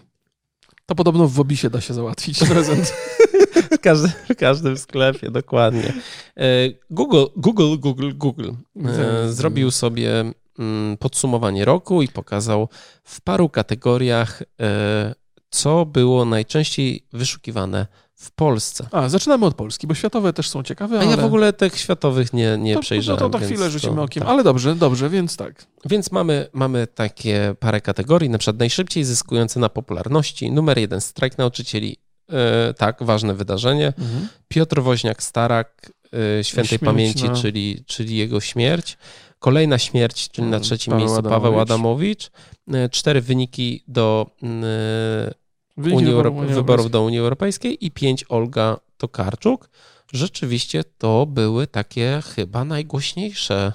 A: To podobno w Obisie da się załatwić [LAUGHS] prezent. [LAUGHS]
B: w, każdym, w każdym sklepie, dokładnie. E, Google, Google, Google, Google e, zrobił sobie mm, podsumowanie roku i pokazał w paru kategoriach, e, co było najczęściej wyszukiwane w Polsce.
A: A, zaczynamy od Polski, bo światowe też są ciekawe.
B: A ale... ja w ogóle tych światowych nie, nie
A: to,
B: przejrzałem.
A: To, to, to chwilę rzucimy okiem, tak. ale dobrze, dobrze, więc tak.
B: Więc mamy, mamy takie parę kategorii, na przykład najszybciej zyskujące na popularności. Numer jeden, strajk nauczycieli. E, tak, ważne wydarzenie. Mhm. Piotr Woźniak-Starak, e, świętej śmierć, pamięci, no. czyli, czyli jego śmierć. Kolejna śmierć, czyli na mm, trzecim Paweł miejscu Adamowicz. Paweł Adamowicz. E, cztery wyniki do Unii Euro wyborów do Unii Europejskiej i pięć Olga Tokarczuk. Rzeczywiście to były takie chyba najgłośniejsze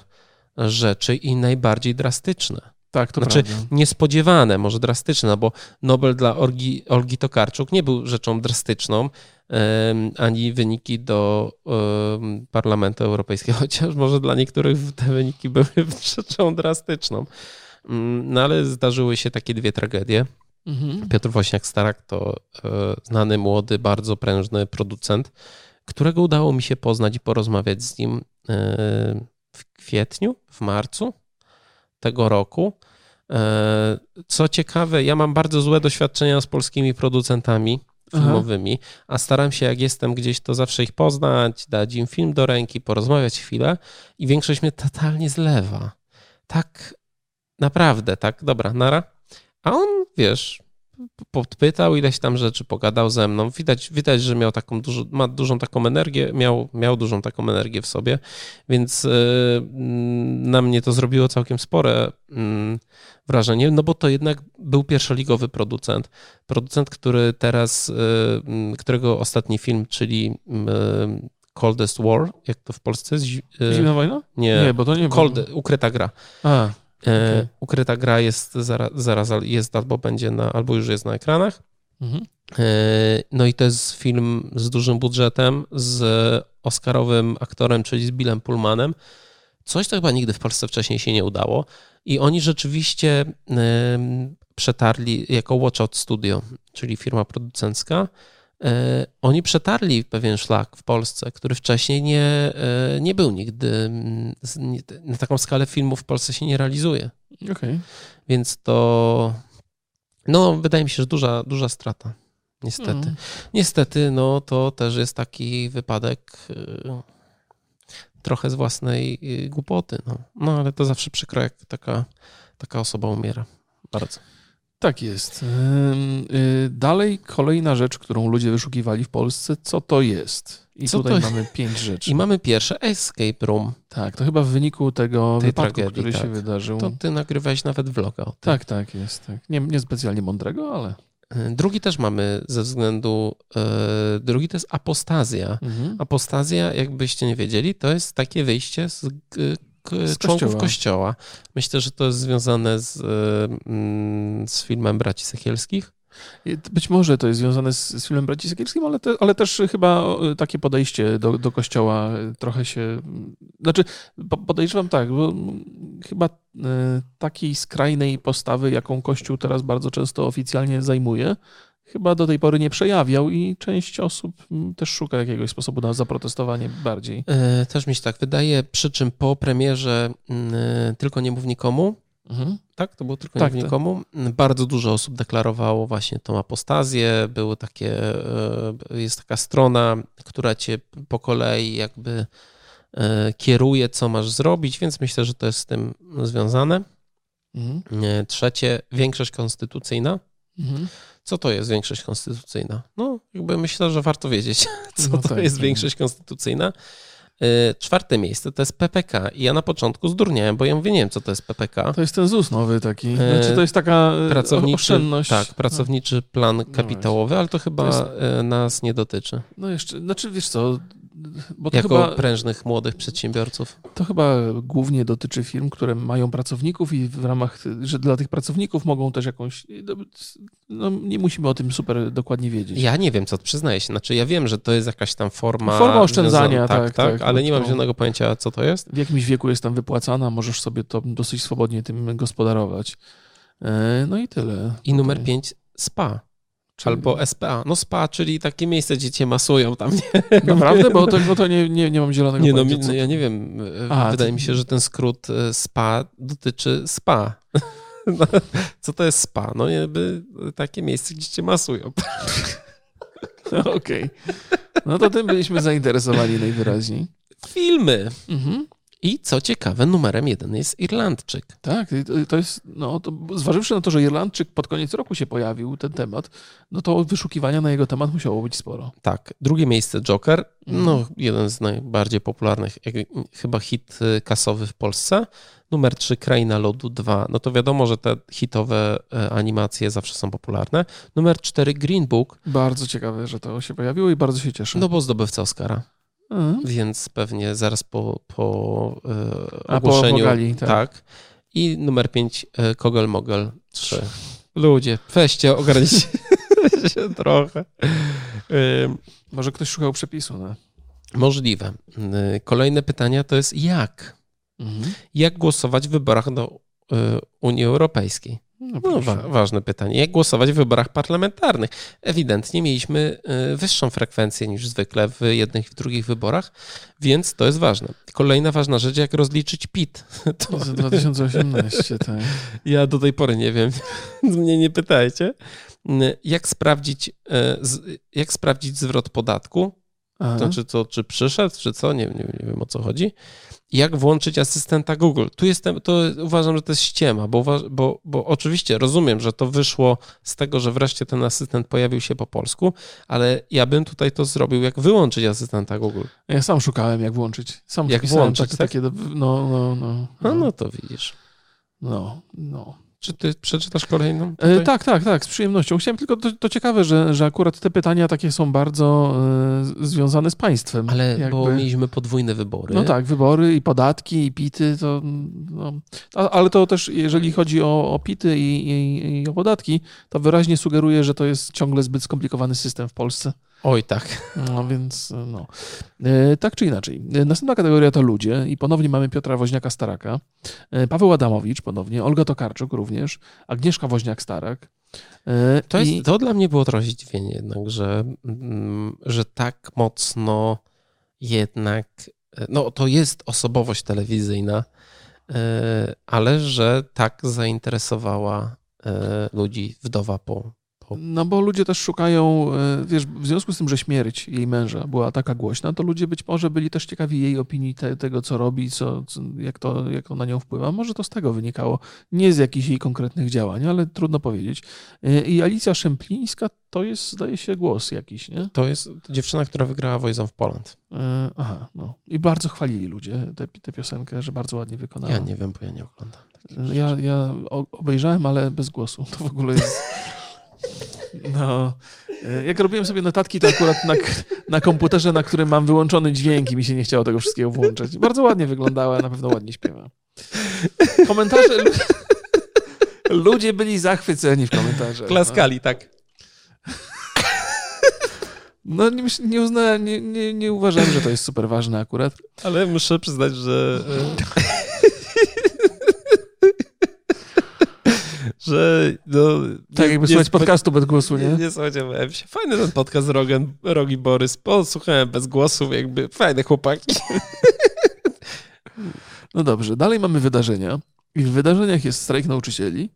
B: rzeczy i najbardziej drastyczne.
A: Tak, to
B: znaczy
A: prawda.
B: niespodziewane, może drastyczne, no bo Nobel dla Olgi, Olgi Tokarczuk nie był rzeczą drastyczną, ani wyniki do Parlamentu Europejskiego, [LAUGHS] chociaż może dla niektórych te wyniki były [LAUGHS] rzeczą drastyczną. Um, no ale zdarzyły się takie dwie tragedie. Mhm. Piotr Wośniak-Starak to e, znany, młody, bardzo prężny producent, którego udało mi się poznać i porozmawiać z nim e, w kwietniu, w marcu tego roku. E, co ciekawe, ja mam bardzo złe doświadczenia z polskimi producentami filmowymi, Aha. a staram się, jak jestem gdzieś, to zawsze ich poznać, dać im film do ręki, porozmawiać chwilę i większość mnie totalnie zlewa. Tak naprawdę, tak, dobra, nara. A on, wiesz, podpytał ileś tam rzeczy, pogadał ze mną. Widać, widać że miał taką dużo, ma dużą taką energię, miał, miał dużą taką energię w sobie, więc yy, na mnie to zrobiło całkiem spore yy, wrażenie, no bo to jednak był pierwszoligowy producent. Producent, który teraz, yy, którego ostatni film, czyli Coldest War, jak to w Polsce jest?
A: Zimna wojna?
B: Nie,
A: nie bo to nie
B: Cold, Ukryta gra.
A: A.
B: Okay. Ukryta gra jest zaraz, zaraz jest albo będzie na, albo już jest na ekranach. Mhm. E, no i to jest film z dużym budżetem, z Oscarowym aktorem, czyli z Billem Pullmanem. Coś, to chyba nigdy w Polsce wcześniej się nie udało. I oni rzeczywiście przetarli jako Watch Out Studio, czyli firma producencka, E, oni przetarli pewien szlak w Polsce, który wcześniej nie, e, nie był nigdy. Na taką skalę filmów w Polsce się nie realizuje.
A: Okay.
B: Więc to. No, wydaje mi się, że duża, duża strata. Niestety. Mm. Niestety, no to też jest taki wypadek e, trochę z własnej głupoty. No, no ale to zawsze przykro, jak taka, taka osoba umiera. Bardzo.
A: Tak jest. Y, dalej kolejna rzecz, którą ludzie wyszukiwali w Polsce, co to jest? I co tutaj to... mamy pięć rzeczy.
B: I mamy pierwsze Escape Room.
A: Tak, to chyba w wyniku tego Tej wypadku, tragedii, który tak. się wydarzył.
B: To ty nagrywałeś nawet vloga o tym.
A: Tak, tak, jest. Tak. Nie, nie specjalnie mądrego, ale...
B: Y, drugi też mamy ze względu, yy, drugi to jest apostazja. Mhm. Apostazja, jakbyście nie wiedzieli, to jest takie wyjście z z członków kościoła. kościoła. Myślę, że to jest związane z, mm, z filmem Braci Sekielskich.
A: Być może to jest związane z, z filmem Braci Sekielskim, ale, te, ale też chyba takie podejście do, do kościoła trochę się. Znaczy, podejrzewam tak, bo chyba e, takiej skrajnej postawy, jaką Kościół teraz bardzo często oficjalnie zajmuje, chyba do tej pory nie przejawiał i część osób mm, też szuka jakiegoś sposobu na zaprotestowanie bardziej.
B: E, też mi się tak wydaje, przy czym po premierze mm, Tylko nie mów nikomu, mhm. tak, to było Tylko tak, nie mów nikomu, mm, bardzo dużo osób deklarowało właśnie tą apostazję, było takie, e, jest taka strona, która cię po kolei jakby e, kieruje, co masz zrobić, więc myślę, że to jest z tym związane.
A: Mhm.
B: E, Trzecie, większość konstytucyjna.
A: Mhm.
B: Co to jest większość konstytucyjna? No, jakby myślę, że warto wiedzieć, [LAUGHS] co
A: No
B: to
A: tak,
B: jest
A: tak.
B: większość konstytucyjna. E, Czwarte miejsce to jest PPK. I ja na początku zdurniałem, bo ja mówię, nie wiem, co to jest PPK.
A: To jest ten ZUS nowy taki.
B: E,
A: Znaczy to jest taka e,
B: Pracowniczy,
A: oszczędność.
B: tak, pracowniczy plan kapitałowy, ale to chyba
A: To jest-
B: nas nie dotyczy.
A: No jeszcze, znaczy wiesz co, bo to
B: Jako
A: chyba,
B: prężnych, młodych przedsiębiorców.
A: to chyba głównie dotyczy firm, które mają pracowników i w ramach, że dla tych pracowników mogą też jakąś, no nie musimy o tym super dokładnie wiedzieć.
B: Ja nie wiem, co przyznaję się. Znaczy, ja wiem, że to jest jakaś tam forma.
A: Forma oszczędzania,
B: związana-
A: tak, tak,
B: ale nie mam żadnego pojęcia, co to jest.
A: W jakimś wieku jest tam wypłacana, możesz sobie to dosyć swobodnie tym gospodarować. E, No i tyle.
B: I numer
A: Tutaj.
B: 5 SPA. Albo SPA. No SPA, czyli takie miejsce, gdzie cię masują tam. Nie,
A: Naprawdę? Bo to, [LAUGHS] bo to nie, nie, nie mam zielonego
B: nie no,
A: pojęcia. co
B: no, ja nie wiem. e,
A: A,
B: Wydaje
A: to-
B: mi się, że ten skrót e, SPA dotyczy SPA. [LAUGHS] No, Co to jest SPA? No jakby takie miejsce, gdzie cię masują. [LAUGHS]
A: Okej. No to tym byliśmy zainteresowani najwyraźniej.
B: Filmy.
A: Mhm.
B: I co ciekawe, numerem jeden jest Irlandczyk.
A: Tak, to- jest, no to zważywszy na to, że Irlandczyk pod koniec roku się pojawił, ten temat, no to wyszukiwania na jego temat musiało być sporo.
B: Tak, drugie miejsce Joker,
A: Mhm.
B: no jeden z najbardziej popularnych, chyba hit y, kasowy w Polsce. Numer 3 Kraina Lodu 2, no to wiadomo, że te hitowe e, animacje zawsze są popularne. Numer 4 Green Book,
A: Bardzo ciekawe, że to się pojawiło i bardzo się cieszę.
B: no bo zdobywca Oscara,
A: Mhm.
B: więc pewnie zaraz po, po e,
A: A, po-
B: ogłoszeniu.
A: po tak.
B: tak. I numer 5 e, Kogel Mogel 3. Ludzie, weźcie, ogarnijcie [LAUGHS] się trochę.
A: Może ktoś szukał przepisu, no.
B: Możliwe. Y, Kolejne pytania to jest jak?
A: Mhm.
B: Jak głosować w wyborach do y, Unii Europejskiej?
A: No,
B: No, wa- ważne pytanie. Jak głosować w wyborach parlamentarnych? Ewidentnie mieliśmy y, wyższą frekwencję niż zwykle w jednych i w drugich wyborach, więc to jest ważne. Kolejna ważna rzecz, jak rozliczyć PIT. [LAUGHS] To
A: Za 2018, [LAUGHS] tak.
B: ja do tej pory nie wiem, mnie nie pytajcie. Y, Jak sprawdzić, z- jak sprawdzić zwrot podatku?
A: Aha.
B: To czy to, czy przyszedł, czy co? Nie, nie, nie wiem o co chodzi. Jak włączyć asystenta Google? Tu jestem, to uważam, że to jest ściema, bo, bo, bo oczywiście rozumiem, że to wyszło z tego, że wreszcie ten asystent pojawił się po polsku, ale ja bym tutaj to zrobił, jak wyłączyć asystenta Google.
A: Ja sam szukałem, jak włączyć. Sam
B: Jak włączyć,
A: tak,
B: tak?
A: takie, do- no, no, no.
B: No, no to widzisz.
A: no, no.
B: Czy ty przeczytasz kolejną?
A: E, tak, tak, tak, z przyjemnością. Chciałem tylko, to, to ciekawe, że, że akurat te pytania takie są bardzo e, związane z państwem.
B: Ale
A: jakby.
B: bo mieliśmy podwójne wybory.
A: No tak, wybory i podatki i pity, to, no, a, ale to też, jeżeli chodzi o, o pity i, i, i o podatki, to wyraźnie sugeruje, że to jest ciągle zbyt skomplikowany system w Polsce.
B: Oj tak.
A: No więc, no. E, tak czy inaczej. E, Następna kategoria to ludzie i ponownie mamy Piotra Woźniaka-Staraka, e, Paweł Adamowicz ponownie, Olga Tokarczuk również, Agnieszka Woźniak-Starak. E,
B: To, jest,
A: i-
B: to dla mnie było trochę zdziwienie jednak, że, mm, że tak mocno jednak, e, no to jest osobowość telewizyjna, e, ale że tak zainteresowała e, ludzi wdowa po, po
A: No bo ludzie też szukają, e, wiesz, w związku z tym, że śmierć jej męża była taka głośna, to ludzie być może byli też ciekawi jej opinii, te, tego co robi, co, jak, to, jak to na nią wpływa. Może to z tego wynikało, nie z jakichś jej konkretnych działań, ale trudno powiedzieć. E, I Alicja Szemplińska to jest, zdaje się, głos jakiś, nie?
B: To jest dziewczyna, która wygrała Voice of Poland.
A: E, Aha, no. I bardzo chwalili ludzie tę piosenkę, że bardzo ładnie wykonała.
B: Ja nie wiem, bo ja nie oglądam.
A: Ja, ja obejrzałem, ale bez głosu. To w ogóle jest. [LAUGHS] No. E, Jak robiłem sobie notatki, to akurat na, na komputerze, na którym mam wyłączony dźwięk i mi się nie chciało tego wszystkiego włączać. Bardzo ładnie wyglądała, na pewno ładnie śpiewa. Komentarze. Ludzie byli zachwyceni w komentarzach.
B: Klaskali, tak.
A: No nie, nie, uzna, nie, nie, nie uważałem, że to jest super ważne akurat.
B: Ale muszę przyznać, że. e, że. No,
A: Tak jakby słuchać podcastu bez głosu,
B: Nie,
A: nie?
B: nie spodziewałem się. Fajny ten podcast Rogan, Rogi Borys. Posłuchałem bez głosu, jakby fajne chłopaki. [LAUGHS]
A: No dobrze, dalej mamy wydarzenia. I w wydarzeniach jest strajk nauczycieli,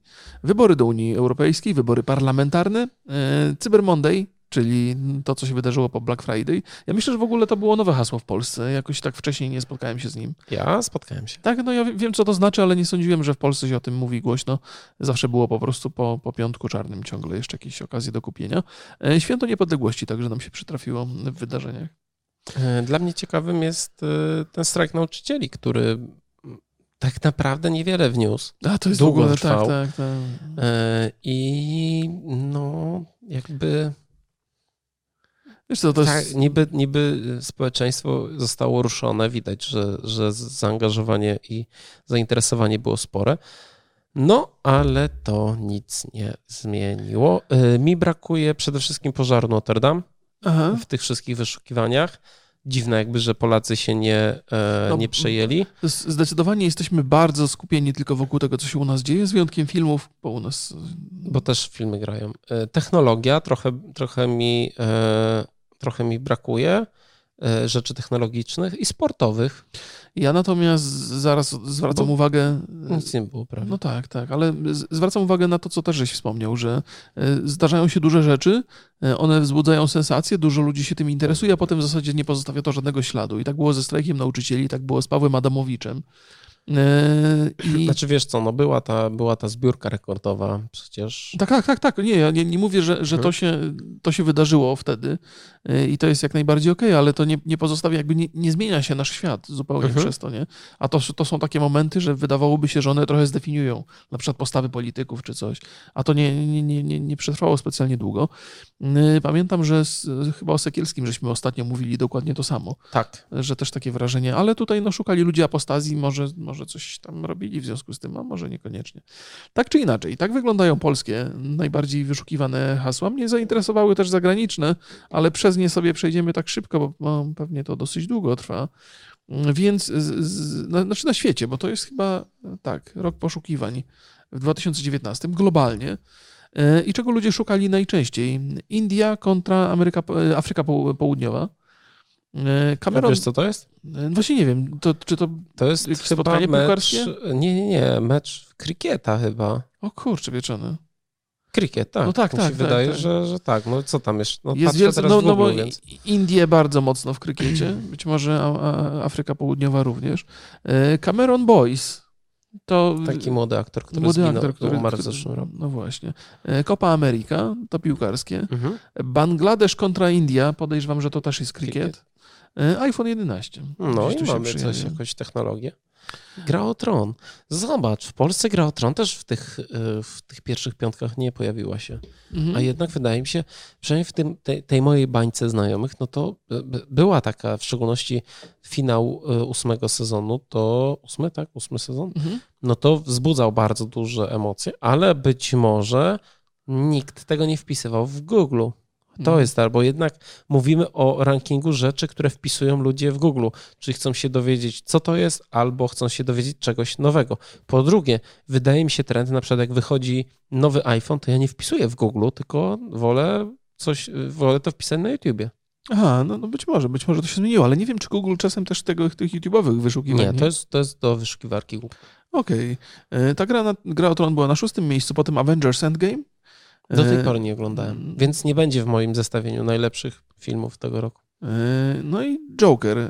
A: wybory do Unii Europejskiej, wybory parlamentarne, e, Cyber Monday, czyli to, co się wydarzyło po Black Friday. Ja myślę, że w ogóle to było nowe hasło w Polsce. Jakoś tak wcześniej nie spotkałem się z nim.
B: Ja spotkałem się.
A: Tak, no ja wiem, co to znaczy, ale nie sądziłem, że w Polsce się o tym mówi głośno. Zawsze było po prostu po, po piątku czarnym ciągle jeszcze jakieś okazje do kupienia. E, Święto Niepodległości także nam się przytrafiło w wydarzeniach.
B: E, Dla mnie ciekawym jest e, ten strajk nauczycieli, który tak naprawdę niewiele wniósł.
A: A, to jest
B: Długo
A: w ogóle,
B: trwał.
A: tak, tak, tak.
B: I no, jakby
A: Wiesz co, to jest...
B: tak, niby, niby społeczeństwo zostało ruszone, widać, że, że zaangażowanie i zainteresowanie było spore. No, ale to nic nie zmieniło. E, Mi brakuje przede wszystkim pożaru Notre Dame
A: Aha.
B: w tych wszystkich wyszukiwaniach. Dziwne jakby, że Polacy się nie, e,
A: No,
B: nie przejęli.
A: Zdecydowanie jesteśmy bardzo skupieni tylko wokół tego, co się u nas dzieje, z wyjątkiem filmów, bo u nas...
B: Bo też filmy grają. E, Technologia, trochę, trochę, mi, e, trochę mi brakuje e, rzeczy technologicznych i sportowych.
A: Ja natomiast zaraz zwracam
B: Bo-
A: uwagę...
B: Nic nie było prawie.
A: No tak, tak, ale zwracam uwagę na to, co też żeś wspomniał, że e, zdarzają się duże rzeczy, e, one wzbudzają sensacje, dużo ludzi się tym interesuje, a potem w zasadzie nie pozostawia to żadnego śladu. I tak było ze strajkiem nauczycieli, tak było z Pawłem Adamowiczem. E, I...
B: Znaczy wiesz co, no była ta, była ta zbiórka rekordowa przecież.
A: Tak, tak, tak, tak. Nie, ja nie, nie mówię, że, że to,
B: Mhm.
A: się, to się wydarzyło wtedy y, i to jest jak najbardziej okej, ale to nie, nie pozostawia, jakby nie, nie zmienia się nasz świat zupełnie
B: Mhm.
A: przez to, nie? A to, to są takie momenty, że wydawałoby się, że one trochę zdefiniują na przykład postawy polityków czy coś, a to nie, nie, nie, nie, nie przetrwało specjalnie długo. Y, Pamiętam, że z, chyba o Sekielskim żeśmy ostatnio mówili dokładnie to samo,
B: Tak.
A: że też takie wrażenie, ale tutaj no, szukali ludzie apostazji, może, może coś tam robili w związku z tym, a może niekoniecznie. Tak czy inaczej, tak wyglądają polskie najbardziej wyszukiwane hasła. Mnie zainteresowały też zagraniczne, ale przez nie sobie przejdziemy tak szybko, bo pewnie to dosyć długo trwa. Więc, znaczy na świecie, bo to jest chyba tak, rok poszukiwań w 2019 globalnie. E, I czego ludzie szukali najczęściej? India kontra Ameryka, e, Afryka Poł- Południowa. E,
B: A
A: Cameron,
B: wiesz co to jest?
A: e, właśnie nie wiem, to, czy to,
B: To jest
A: Jakieś spotkanie
B: mecz...
A: piłkarskie?
B: Nie, nie, nie, mecz krykieta chyba.
A: o kurczę wieczony.
B: Krykiet, tak.
A: No tak,
B: Mi
A: tak,
B: się
A: tak,
B: wydaje,
A: tak.
B: Że, że tak. No co tam jeszcze? No,
A: Jest wielce,
B: teraz
A: no, no bo
B: więc...
A: Indie bardzo mocno w krykiecie, być może Afryka Południowa również. E, Cameron Boyce, to
B: Taki młody aktor, który
A: młody
B: zginął,
A: aktor, który
B: umarł w zeszłym roku.
A: No właśnie. E, Copa America, to piłkarskie.
B: Mhm.
A: Bangladesz kontra India, podejrzewam, że to też jest krykiet. E, iPhone 11.
B: No
A: Gdzieś
B: i mamy coś, jakąś technologię. Gra o Tron. Zobacz, w Polsce Gra o Tron też w tych, y, w tych pierwszych piątkach nie pojawiła się.
A: Mhm.
B: A jednak wydaje mi się, przynajmniej w tym, tej, tej mojej bańce znajomych, no to by- była taka, w szczególności finał y, ósmego sezonu, to ósmy, tak? Ósmy sezon?
A: Mhm.
B: No to wzbudzał bardzo duże emocje, ale być może nikt tego nie wpisywał w Google. To
A: Mhm.
B: jest tak, bo jednak mówimy o rankingu rzeczy, które wpisują ludzie w Google, czyli chcą się dowiedzieć, co to jest, albo chcą się dowiedzieć czegoś nowego. Po drugie, wydaje mi się trend, na przykład jak wychodzi nowy iPhone, to ja nie wpisuję w Google, tylko wolę coś, wolę to wpisać na YouTubie.
A: Aha, no, no być może, być może to się zmieniło, ale nie wiem, czy Google czasem też tego, tych YouTube'owych wyszukiwań.
B: Nie, to jest, to jest do wyszukiwarki Google.
A: Okej. E, Ta gra, na, gra o Tron była na szóstym miejscu, potem Avengers Endgame.
B: Do tej
A: E,
B: pory nie oglądałem, więc nie będzie w moim zestawieniu najlepszych filmów tego roku.
A: E, No i Joker. e,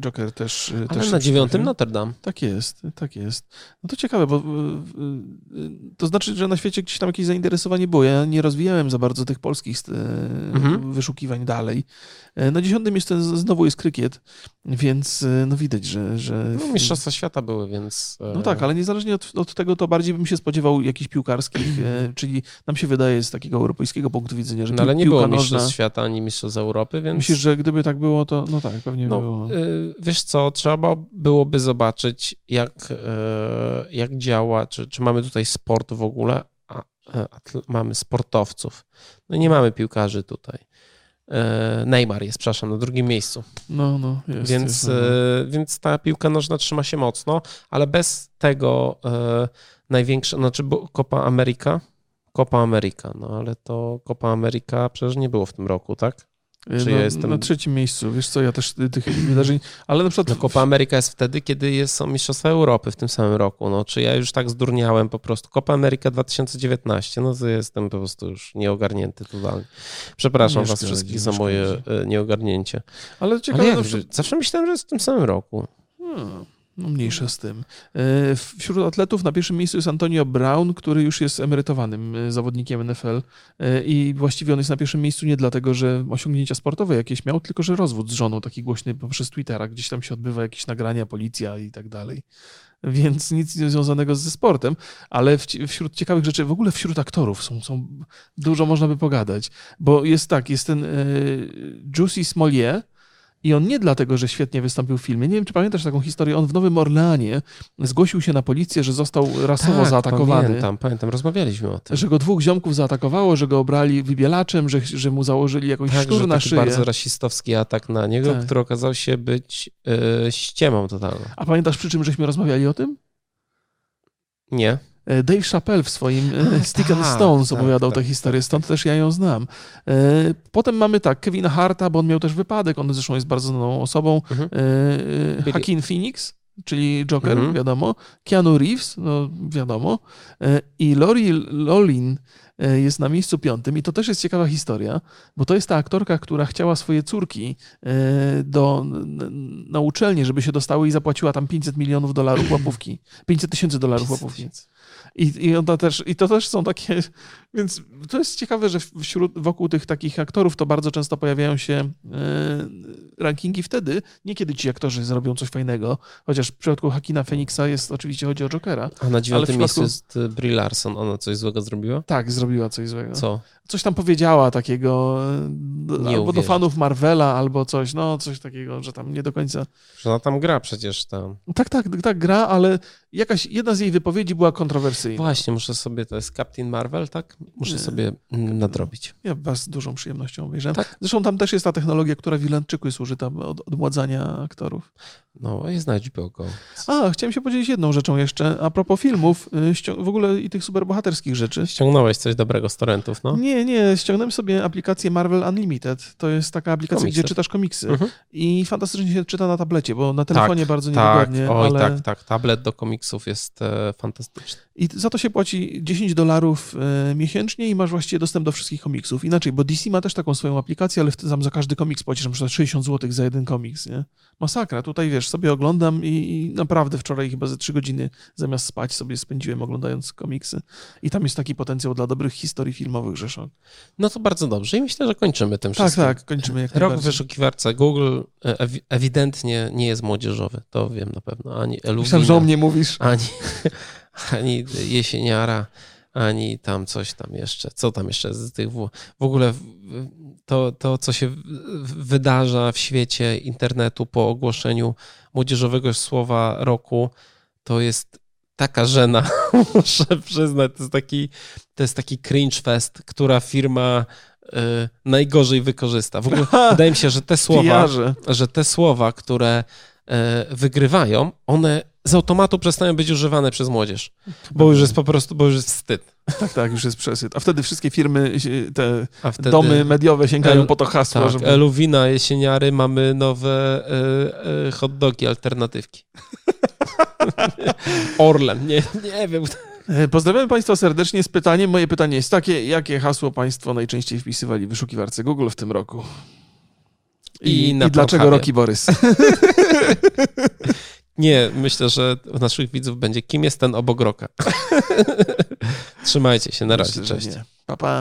A: Joker też. e,
B: Ale
A: też
B: na dziewiątym. Notre Dame.
A: Tak jest, tak jest. No to ciekawe, bo to znaczy, że na świecie gdzieś tam jakieś zainteresowanie było. Ja nie rozwijałem za bardzo tych polskich
B: Mhm.
A: wyszukiwań dalej. Na dziesiątym miejscu z- znowu jest krykiet, więc no widać, że... że
B: No, Mistrzostwa świata były, więc.
A: No tak, ale niezależnie od, od tego, to bardziej bym się spodziewał jakichś piłkarskich, [CLEARS THROAT] czyli nam się wydaje z takiego europejskiego punktu widzenia, że
B: No ale nie było. Mistrzostw Świata ani Mistrzostw Europy, więc.
A: Myślisz, że gdyby tak było, to no tak, pewnie by
B: No,
A: było.
B: y, wiesz co, trzeba byłoby zobaczyć, jak, e, jak działa, czy, czy mamy tutaj sport w ogóle, a, a tl- mamy sportowców. No nie mamy piłkarzy tutaj. Neymar jest, przepraszam, na drugim miejscu.
A: No, no, jest.
B: Więc,
A: jest, no.
B: więc ta piłka nożna trzyma się mocno, ale bez tego e, największa, znaczy Copa America, Copa America, no ale to Copa America przecież nie było w tym roku, tak? Czy
A: no,
B: ja jestem-
A: Na trzecim miejscu, wiesz co, ja też tych [LAUGHS] wydarzeń, ale na przykład...
B: No Copa Ameryka jest wtedy, kiedy jest, są Mistrzostwa Europy w tym samym roku. No, czy ja już tak zdurniałem po prostu? Copa Ameryka 2019, no to jestem po prostu już nieogarnięty totalnie. Przepraszam
A: Nie
B: was wszystkich za moje e, nieogarnięcie.
A: Ale ciekawe,
B: Ale jak,
A: na przykład-
B: zawsze myślałem, że jest w tym samym roku.
A: Hmm, No mniejsza z tym. E, Wśród atletów na pierwszym miejscu jest Antonio Brown, który już jest emerytowanym e, zawodnikiem NFL e, i właściwie on jest na pierwszym miejscu nie dlatego, że osiągnięcia sportowe jakieś miał, tylko że rozwód z żoną taki głośny poprzez Twittera, gdzieś tam się odbywa jakieś nagrania, policja i tak dalej. Więc nic związanego ze sportem, ale wśród ciekawych rzeczy, w ogóle wśród aktorów są, są dużo można by pogadać, bo jest tak, jest ten Juicy Smollier, i on nie dlatego, że świetnie wystąpił w filmie. Nie wiem, czy pamiętasz taką historię. On w Nowym Orleanie zgłosił się na policję, że został rasowo zaatakowany.
B: Tak, Pamiętam, pamiętam, rozmawialiśmy o tym.
A: Że go dwóch ziomków zaatakowało, że go obrali wybielaczem, że, że mu założyli jakąś
B: Tak,
A: sztur na szyję.
B: bardzo rasistowski atak na niego,
A: Tak.
B: który okazał się być e, ściemą totalną.
A: A pamiętasz, przy czym żeśmy rozmawiali o tym?
B: Nie?
A: E, Dave Chappelle w swoim e,
B: A,
A: Stick and
B: tak,
A: Stones
B: tak,
A: opowiadał
B: tak,
A: tę historię, stąd też ja ją znam. E, Potem mamy tak, Kevina Harta, bo on miał też wypadek, on zresztą jest bardzo znaną osobą.
B: Mhm.
A: Hakim Phoenix, czyli Joker,
B: Mhm.
A: wiadomo. Keanu Reeves, no wiadomo. I Lori Lolin jest na miejscu piątym i to też jest ciekawa historia, bo to jest ta aktorka, która chciała swoje córki do, na uczelnię, żeby się dostały i zapłaciła tam 500 milionów dolarów łapówki. 500 tysięcy dolarów łapówki. I, i, ona też, I to też są takie. [LAUGHS] Więc to jest ciekawe, że wśród, wokół tych takich aktorów to bardzo często pojawiają się e, rankingi wtedy, nie kiedy ci aktorzy zrobią coś fajnego, chociaż w przypadku Hakina Feniksa jest oczywiście chodzi o Jokera.
B: A na dziewiątym
A: przypadku-
B: miejscu jest e, Brie Larson. Ona coś złego zrobiła?
A: Tak, zrobiła coś złego.
B: Co?
A: Coś tam powiedziała takiego do,
B: Nie
A: albo do
B: uwierzę.
A: fanów Marvela, albo coś, no coś takiego, że tam nie do końca.
B: Że ona tam gra przecież tam.
A: Tak, tak, tak gra, ale jakaś jedna z jej wypowiedzi była kontrowersyjna.
B: Właśnie, muszę sobie, to jest Captain Marvel, tak? Muszę
A: Nie.
B: sobie nadrobić.
A: Ja was z dużą przyjemnością obejrzałem.
B: Tak.
A: Zresztą tam też jest ta technologia, która w Irlandczyku jest użyta od odmładzania aktorów.
B: No, jest na HBO Go.
A: A, chciałem się podzielić jedną rzeczą jeszcze. A propos filmów, y, w ogóle i tych superbohaterskich rzeczy.
B: Ściągnąłeś coś dobrego z torrentów, no?
A: Nie, nie, ściągnąłem sobie aplikację Marvel Unlimited. To jest taka aplikacja,
B: Komiksy.
A: gdzie czytasz komiksy.
B: Mhm.
A: I fantastycznie się czyta na tablecie, bo na telefonie bardzo
B: Tak,
A: niewygodnie.
B: oj,
A: ale...
B: tak, tak. Tablet do komiksów jest e, fantastyczny.
A: I za to się płaci 10 dolarów e, miesięcznie i masz właściwie dostęp do wszystkich komiksów. Inaczej, bo DC ma też taką swoją aplikację, ale wtedy tam za każdy komiks płacisz na przykład 60 zł za jeden komiks, nie? Masakra. Tutaj, wiesz, sobie oglądam i, i naprawdę wczoraj chyba ze 3 godziny zamiast spać sobie spędziłem oglądając komiksy. I tam jest taki potencjał dla dobrych historii filmowych, że szok.
B: No to bardzo dobrze i myślę, że kończymy tym
A: Tak,
B: wszystkim.
A: tak, kończymy jak
B: Rok w wyszukiwarce Google e, ewi- ewidentnie nie jest młodzieżowy, to wiem na pewno. Ani
A: Myślałem,
B: Eluwina,
A: że o mnie mówisz.
B: ani, [LAUGHS] ani Jesieniara, ani tam coś tam jeszcze. Co tam jeszcze z tych... W, w ogóle to, to, co się wydarza w świecie internetu po ogłoszeniu młodzieżowego słowa roku, to jest taka żena, [LAUGHS] muszę przyznać. To jest taki, to jest taki cringe fest, która firma y, najgorzej wykorzysta. W ogóle [LAUGHS] wydaje mi się, że te słowa że te słowa, które e, wygrywają, one z automatu przestają być używane przez młodzież. Bo już jest po prostu, bo już jest wstyd.
A: Tak, tak, już jest przesyt. A wtedy wszystkie firmy, te
B: wtedy,
A: domy mediowe sięgają
B: El-
A: po to hasło,
B: tak,
A: żeby...
B: Eluwina, jesieniary, mamy nowe e, e, hot dogi, alternatywki. [LAUGHS] Orlen, nie, nie wiem.
A: E, Pozdrawiamy Państwa serdecznie z pytaniem. Moje pytanie jest takie, jakie hasło Państwo najczęściej wpisywali w wyszukiwarce Google w tym roku? I,
B: I
A: i dlaczego. Rocky Borys? [LAUGHS]
B: Nie, myślę, że u naszych widzów będzie, kim jest ten obok roka. [LAUGHS] Trzymajcie się, na razie,
A: Myślę,
B: cześć.
A: Pa, pa.